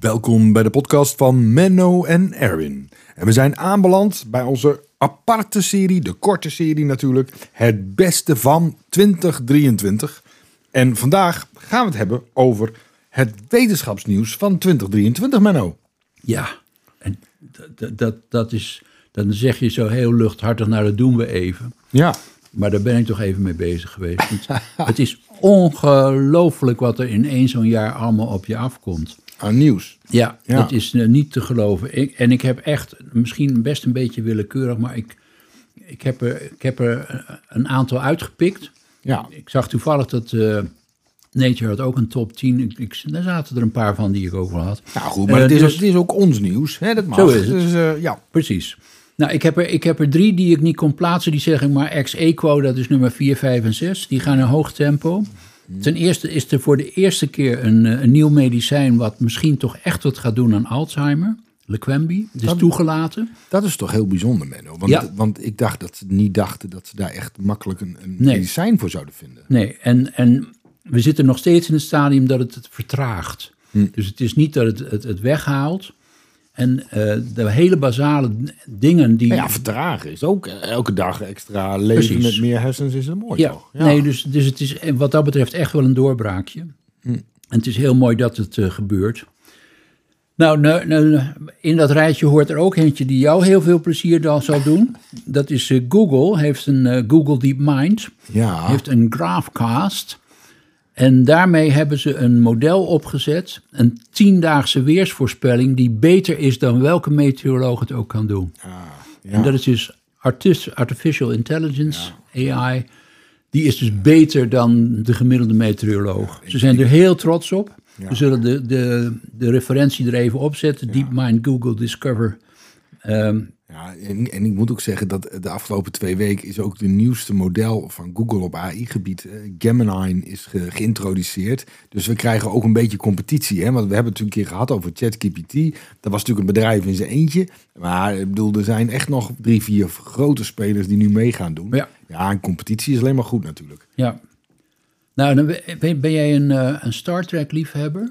Welkom bij de podcast van Menno en Erwin. En we zijn aanbeland bij onze aparte serie, de korte serie natuurlijk, het beste van 2023. En vandaag gaan we het hebben over het wetenschapsnieuws van 2023, Menno. Ja, en dat, dat, dat is, dan zeg je zo heel luchthartig, nou dat doen we even. Ja, Maar daar ben ik toch even mee bezig geweest. Het is ongelooflijk wat er in één zo'n jaar allemaal op je afkomt. aan nieuws. Ja, Ja. dat is eh, niet te geloven. Ik, en ik heb echt, misschien best een beetje willekeurig, maar ik, ik, heb, er, ik heb er een aantal uitgepikt. Ja, Ik zag toevallig dat eh, Nature had ook een top 10. Ik, ik, daar zaten er een paar van die ik ook wel had. nou goed, maar Eh, het, is, dus- ook, het is ook ons nieuws. Hè? Dat mag. Zo is het. Dus eh, ja, Precies. Nou, ik heb, er, ik heb er drie die ik niet kon plaatsen. Die zeg ik maar ex-equo, dat is nummer 4, 5 en 6. Die gaan in hoog tempo. Ten eerste is er voor de eerste keer een, eh, een nieuw medicijn... wat misschien toch echt wat gaat doen aan Alzheimer. Leqembi. Het is Dat- toegelaten. dat is toch heel bijzonder, Menno. Want, Ja. want ik dacht dat ze niet dachten dat ze daar echt makkelijk een, een Nee. medicijn voor zouden vinden. Nee, en, en we zitten nog steeds in het stadium dat het het vertraagt. Dus het is niet dat het het, het weghaalt. En eh, de hele basale dingen die... Nou ja, vertragen is ook eh, elke dag extra leven Precies. met meer hersens is het mooi Ja, toch? nee, dus, dus het is en wat dat betreft echt wel een doorbraakje. En het is heel mooi dat het eh, gebeurt. Nou, nou, nou, in dat rijtje hoort er ook eentje die jou heel veel plezier dan zal doen. Dat is Google, heeft een Google DeepMind, Ja, heeft een Graphcast. En daarmee hebben ze een model opgezet, een tiendaagse weersvoorspelling, die beter is dan welke meteoroloog het ook kan doen. ja. En dat is dus artificial intelligence, AI. Die is dus beter dan de gemiddelde meteoroloog. Ze zijn er heel trots op. We zullen de, de, de referentie er even opzetten. DeepMind Google Discover. Ehm, Ja, en, en ik moet ook zeggen dat de afgelopen twee weken is ook de nieuwste model van Google op AI-gebied, eh, Gemini, is ge- geïntroduceerd. Dus we krijgen ook een beetje competitie. Hè? Want we hebben het natuurlijk een keer gehad over ChatGPT. Dat was natuurlijk een bedrijf in zijn eentje. Maar ik bedoel, er zijn echt nog drie, vier grote spelers die nu mee gaan doen. Ja. ja, en competitie is alleen maar goed natuurlijk. ja. Nou, ben, ben jij een, eh, een Star Trek liefhebber?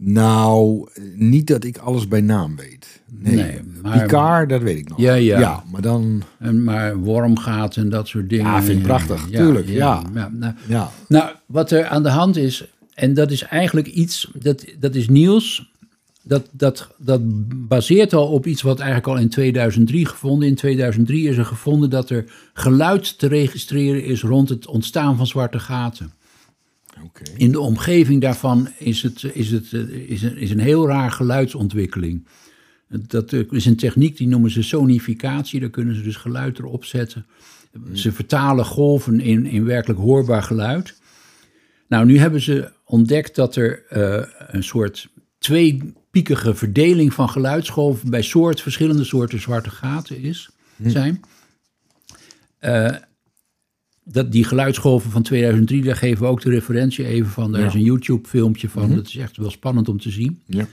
Nou, niet dat ik alles bij naam weet. Nee, Nee, maar- Picard, dat weet ik nog. Ja, ja. Ja, maar dan... En maar wormgaat en dat soort dingen. Ja, vind ik prachtig, tuurlijk, ja. nou, Ja, Nou, wat er aan de hand is, en dat is eigenlijk iets, dat, dat is nieuws. Dat, dat, dat baseert al op iets wat eigenlijk al in 2003 gevonden. In 2003 is er gevonden dat er geluid te registreren is rond het ontstaan van zwarte gaten. In de omgeving daarvan is, het, is, het, eh, is, een, is een heel raar geluidsontwikkeling. Dat eh, is een techniek die noemen ze sonificatie. Daar kunnen ze dus geluid erop zetten. Ze vertalen golven in, in werkelijk hoorbaar geluid. Nou, nu hebben ze ontdekt dat er eh, een soort tweepiekige verdeling van geluidsgolven bij soort, verschillende soorten zwarte gaten is, zijn. Eh, dat die geluidsgolven van 2003, daar geven we ook de referentie even van. Daar Ja. is een YouTube-filmpje van. Dat is echt wel spannend om te zien. Ja.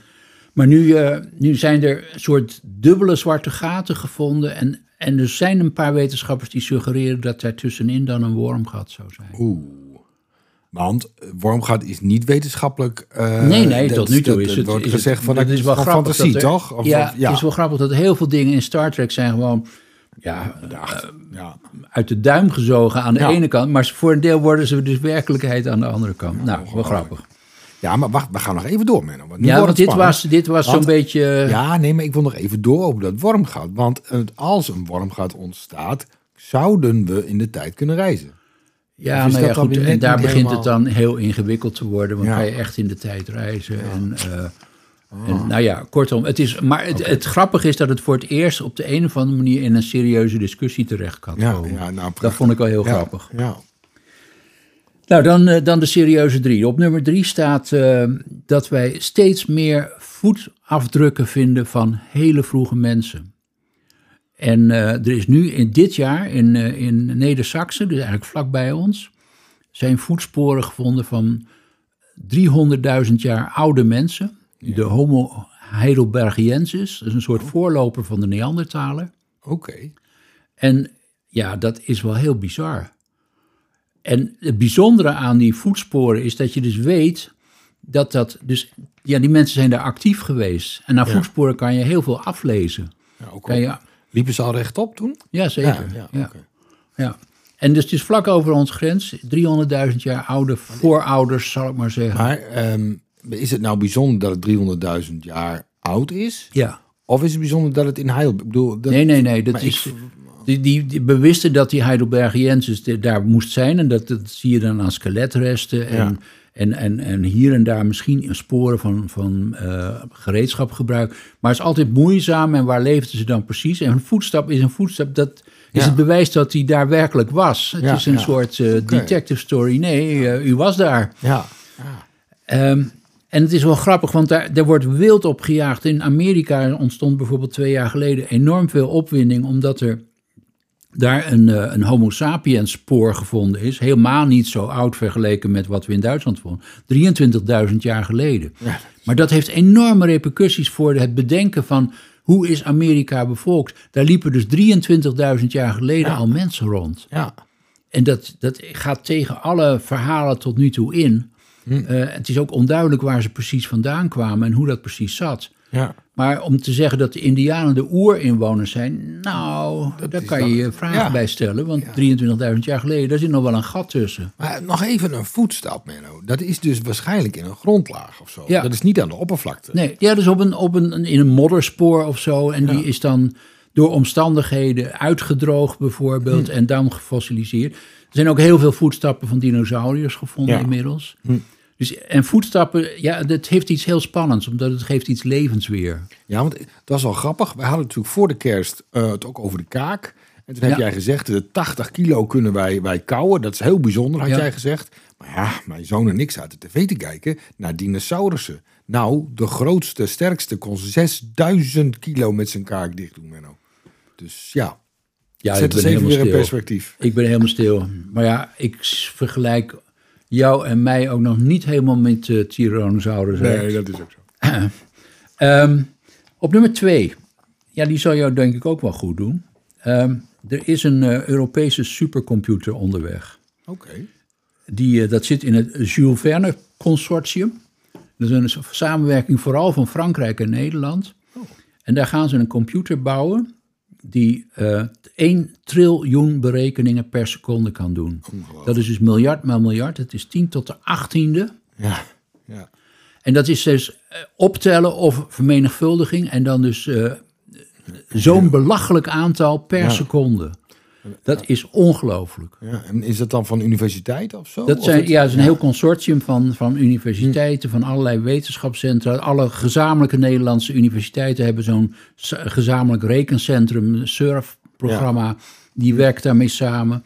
Maar nu, eh, nu zijn er een soort dubbele zwarte gaten gevonden. En, en er zijn een paar wetenschappers die suggereren dat daar tussenin dan een wormgat zou zijn. Oeh. Want wormgat is niet wetenschappelijk. eh, nee, nee, dat- tot nu toe dat- is dat het. wordt is gezegd het, van, het is wel grappig fantasie, dat er- toch? Of- ja, of- ja. het is wel grappig dat heel veel dingen in Star Trek zijn gewoon ja, ja. uit de duim gezogen aan de Ja. ene kant. Maar voor een deel worden ze dus werkelijkheid aan de andere kant. nou, wel grappig. ja, maar wacht, we gaan nog even door, Menno. Want nu Ja, wordt want dit was, dit was zo'n beetje... Ja, nee, maar ik wil nog even door over dat wormgat. Want eh, als een wormgat ontstaat, zouden we in de tijd kunnen reizen. Ja, maar dat ja, goed, en daar begint helemaal- het dan heel ingewikkeld te worden. Want Ja. ga je echt in de tijd reizen. En, eh, en, nou ja, kortom. Het is, maar het, het grappige is dat het voor het eerst op de een of andere manier in een serieuze discussie terecht kan Ja, komen. ja nou, dat vond ik wel heel Ja, grappig. Ja. Nou, dan, eh, dan de serieuze drie. Op nummer drie staat eh, dat wij steeds meer voetafdrukken vinden van hele vroege mensen. En eh, er is nu in dit jaar in, in Neder-Saxe, dus eigenlijk vlakbij ons, zijn voetsporen gevonden van 300.000 jaar oude mensen. De Homo heidelbergiensis, dat is een soort voorloper van de Neandertaler. Oké. En ja, dat is wel heel bizar. En het bijzondere aan die voetsporen is dat je dus weet dat dat... Dus ja, die mensen zijn daar actief geweest. En Ja. voetsporen kan je heel veel aflezen. Ja, ook Kan al- je, Liepen ze al rechtop toen? ja, zeker. Ja, ja. En dus het is vlak over ons grens. 300.000 jaar oude voorouders, zal ik maar zeggen. Maar ehm, is het nou bijzonder dat het 300.000 jaar oud is? ja. Of is het bijzonder dat het in. Ik bedoel, dat, Nee, nee, nee. Dat is, ik- die, die, die bewisten dat die Heidelbergiensis de- daar moest zijn. En dat, dat zie je dan aan skeletresten. En, Ja. en, en, en hier en daar misschien sporen van, van eh, gereedschapgebruik. Maar het is altijd moeizaam. En waar leefden ze dan precies? En een voetstap is een voetstap. Dat is Ja. het bewijs dat hij daar werkelijk was. Het Ja, is een soort eh, detective story. Nee, eh, u was daar. Ja. Ehm, en het is wel grappig, want daar, daar wordt wild op gejaagd. In Amerika ontstond bijvoorbeeld twee jaar geleden enorm veel opwinding, omdat er daar een, eh, een Homo sapiens spoor gevonden is. Helemaal niet zo oud vergeleken met wat we in Duitsland vonden. 23.000 jaar geleden. Ja. Maar dat heeft enorme repercussies voor het bedenken van hoe is Amerika bevolkt. Daar liepen dus 23.000 jaar geleden al mensen rond. Ja. En dat, dat gaat tegen alle verhalen tot nu toe in. Hm. Eh, het is ook onduidelijk waar ze precies vandaan kwamen en hoe dat precies zat. Ja. Maar om te zeggen dat de Indianen de oerinwoners zijn, nou, daar is kan dan- je je vragen ja. bij stellen. Want 23.000 jaar geleden, daar zit nog wel een gat tussen. Maar nog even een voetstap, Menno. Dat is dus waarschijnlijk in een grondlaag of zo. Ja. Dat is niet aan de oppervlakte. Nee, ja, dus op een, op een, in een modderspoor of zo. En die is dan door omstandigheden uitgedroogd bijvoorbeeld en dan gefossiliseerd. Er zijn ook heel veel voetstappen van dinosauriërs gevonden Ja. inmiddels. Dus, en voetstappen, ja, dat heeft iets heel spannends, omdat het geeft iets levens weer. Ja, want dat was wel grappig. We hadden natuurlijk voor de kerst eh, het ook over de kaak. En toen heb Ja. jij gezegd, de 80 kilo kunnen wij, wij kouwen. Dat is heel bijzonder, had Ja. jij gezegd. Maar ja, mijn zoon en ik zaten tv te kijken naar dinosaurussen. Nou, de grootste, sterkste kon 6000 kilo met zijn kaak dicht doen, Menno. Dus ja, Ja, zet ons even weer in stil. perspectief. Ik ben helemaal stil. Maar ja, ik vergelijk jou en mij ook nog niet helemaal met uh, Tyrannosaurus Rex. Nee, dat is ook zo. Ehm, op nummer twee. Ja, die zal jou denk ik ook wel goed doen. Ehm, er is een eh, Europese supercomputer onderweg. Oké. Die, eh, dat zit in het Jules Verne Consortium. Dat is een samenwerking vooral van Frankrijk en Nederland. En daar gaan ze een computer bouwen die eh 1 triljoen berekeningen per seconde kan doen. Dat is dus miljard maal miljard. Het is 10 tot de 18e. Ja, ja. En dat is dus eh, optellen of vermenigvuldiging en dan dus eh, zo'n belachelijk aantal per Ja. seconde. Dat is ongelooflijk. ja. En is dat dan van universiteiten of zo? Dat zijn, het- ja, het is een heel consortium van, van universiteiten, van allerlei wetenschapscentra. Alle gezamenlijke Nederlandse universiteiten hebben zo'n gezamenlijk rekencentrum, een surfprogramma. Die werkt daarmee samen.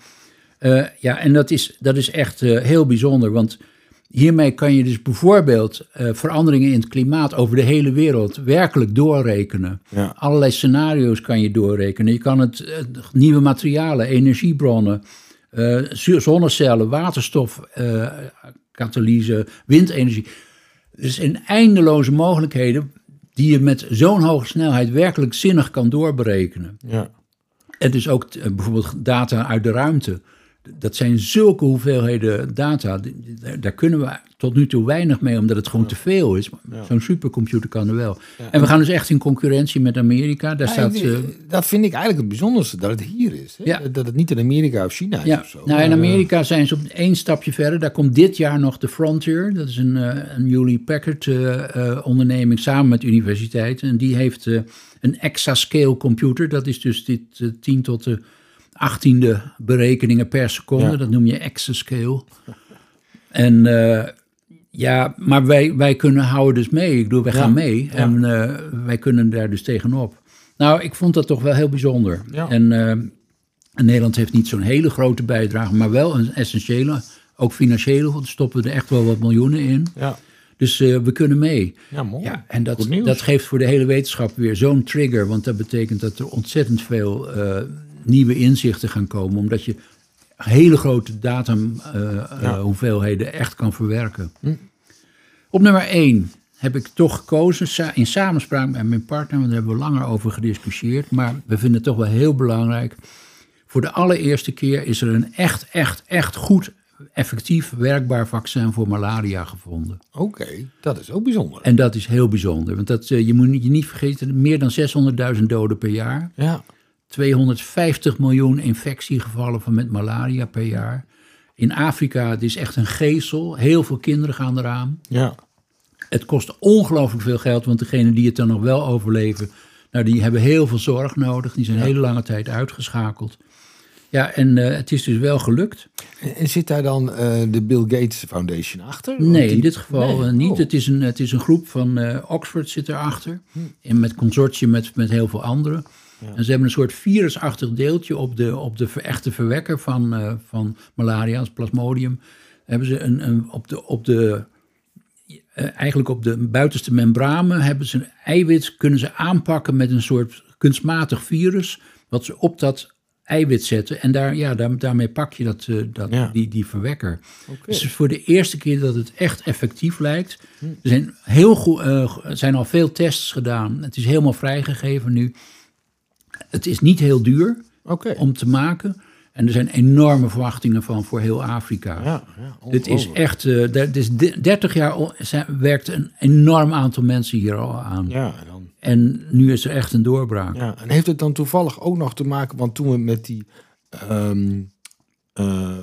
Eh, ja, en dat is, dat is echt eh, heel bijzonder, want hiermee kan je dus bijvoorbeeld eh, veranderingen in het klimaat over de hele wereld werkelijk doorrekenen. Ja. Allerlei scenario's kan je doorrekenen. Je kan het, nieuwe materialen, energiebronnen, eh, zonnecellen, waterstof, eh, katalyse, windenergie. Dus in eindeloze mogelijkheden die je met zo'n hoge snelheid werkelijk zinnig kan doorberekenen. Ja. En dus ook bijvoorbeeld data uit de ruimte. Dat zijn zulke hoeveelheden data. Daar, kunnen we tot nu toe weinig mee, omdat het gewoon te veel is. Zo'n supercomputer kan er wel. En we gaan dus echt in concurrentie met Amerika. Daar staat. Ja, eh, dat vind ik eigenlijk het bijzonderste, dat het hier is. Hè? Dat het niet in Amerika of China is ja, of zo. nou in Maar, Amerika zijn ze op één stapje verder. Daar komt dit jaar nog de Frontier. Dat is een, eh, een Hewlett Packard eh, eh, onderneming samen met universiteiten. En die heeft eh, een exascale computer. Dat is dus dit eh, 10 tot de 18e berekeningen per seconde. Ja. Dat noem je exascale. En eh, ja, maar wij, wij kunnen houden dus mee. Ik bedoel, wij gaan mee. ja. En eh, wij kunnen daar dus tegenop. Nou, ik vond dat toch wel heel bijzonder. En, eh, Nederland heeft niet zo'n hele grote bijdrage, maar wel een essentiële. Ook financiële, want stoppen we er echt wel wat miljoenen in. ja. Dus we kunnen mee. ja, mooi. Ja, en dat, dat geeft voor de hele wetenschap weer zo'n trigger. Want dat betekent dat er ontzettend veel nieuwe inzichten gaan komen. Omdat je hele grote data eh, eh, hoeveelheden echt kan verwerken. Hm. Op nummer 1 heb ik toch gekozen, in samenspraak met mijn partner, want daar hebben we langer over gediscussieerd. Maar we vinden het toch wel heel belangrijk. Voor de allereerste keer is er een echt, echt, echt goed effectief werkbaar vaccin voor malaria gevonden. Oké, dat is ook bijzonder. En dat is heel bijzonder, want dat, eh, je moet je niet vergeten, meer dan 600.000 doden per jaar. Ja. 250 miljoen infectiegevallen van met malaria per jaar. In Afrika, het is echt een geestel. Heel veel kinderen gaan eraan. Ja. Het kost ongelooflijk veel geld, want degenen die het dan nog wel overleven, nou, die hebben heel veel zorg nodig. Die zijn Ja. hele lange tijd uitgeschakeld. Ja, en eh, het is dus wel gelukt. En, zit daar dan eh, de Bill Gates Foundation achter? Want Nee, die- in dit geval Nee, eh, niet. oh. Het, is een, het is een groep van Oxford zit erachter. En met consortium met, met heel veel anderen. En ze hebben een soort virusachtig deeltje op de, op de echte verwekker van, van malaria, als plasmodium. Hebben ze een, een, op de, op de, eigenlijk op de buitenste membranen hebben ze een eiwit, kunnen ze aanpakken met een soort kunstmatig virus. Wat ze op dat eiwit zetten. En daar, ja, daar, daarmee pak je dat, eh, dat, Ja. die, die verwekker. Oké. Dus het is voor de eerste keer dat het echt effectief lijkt. Er zijn, heel goed, eh, zijn al veel tests gedaan. Het is helemaal vrijgegeven nu. Het is niet heel duur om te maken. En er zijn enorme verwachtingen van voor heel Afrika. Ja, ja, Dit is echt, eh, dit is de- 30 jaar werkt een enorm aantal mensen hier al aan. Ja, en nu is er echt een doorbraak. Ja, en heeft het dan toevallig ook nog te maken, want toen we met die ehm, eh,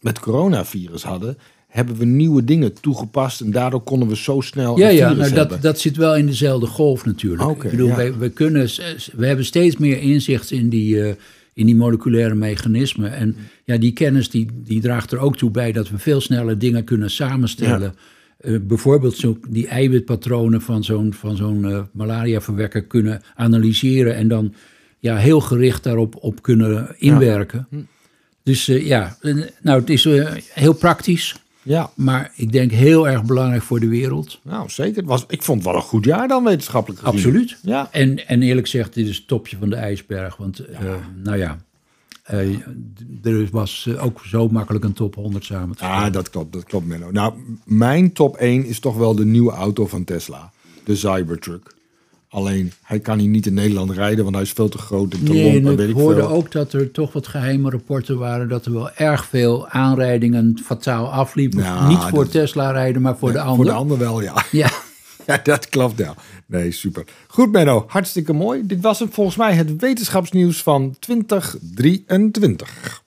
met coronavirus hadden, hebben we nieuwe dingen toegepast en daardoor konden we zo snel Ja, ja nou dat, dat zit wel in dezelfde golf natuurlijk. Ik bedoel, ja. wij, we, kunnen, we hebben steeds meer inzicht in die, eh, in die moleculaire mechanismen. En ja, die kennis die, die draagt er ook toe bij dat we veel sneller dingen kunnen samenstellen. Eh, bijvoorbeeld zo die eiwitpatronen van zo'n van zo'n eh, malariaverwekker kunnen analyseren en dan ja, heel gericht daarop op kunnen inwerken. Hm. Dus eh, ja, nou het is heel praktisch, Ja, maar ik denk heel erg belangrijk voor de wereld. nou zeker. Het was, ik vond het wel een goed jaar dan wetenschappelijk gezien. Absoluut. Ja, En, en eerlijk gezegd, dit is het topje van de ijsberg. Want, eh, nou ja, eh, er was eh, ook zo makkelijk een top 100 samen te stellen. ah, dat klopt, dat klopt Menno. Nou, mijn top 1 is toch wel de nieuwe auto van Tesla, de Cybertruck. Alleen, hij kan hier niet in Nederland rijden, want hij is veel te groot en te Nee, lomp en en weet ik ik hoorde veel. ook dat er toch wat geheime rapporten waren... dat er wel erg veel aanrijdingen fataal afliepen. Ja, Niet voor dat- Tesla rijden, maar voor de Voor ander. de ander wel, ja. Ja, Ja, dat klopt wel. Nee, super. Goed, Menno. Hartstikke mooi. Dit was het volgens mij het wetenschapsnieuws van 2023.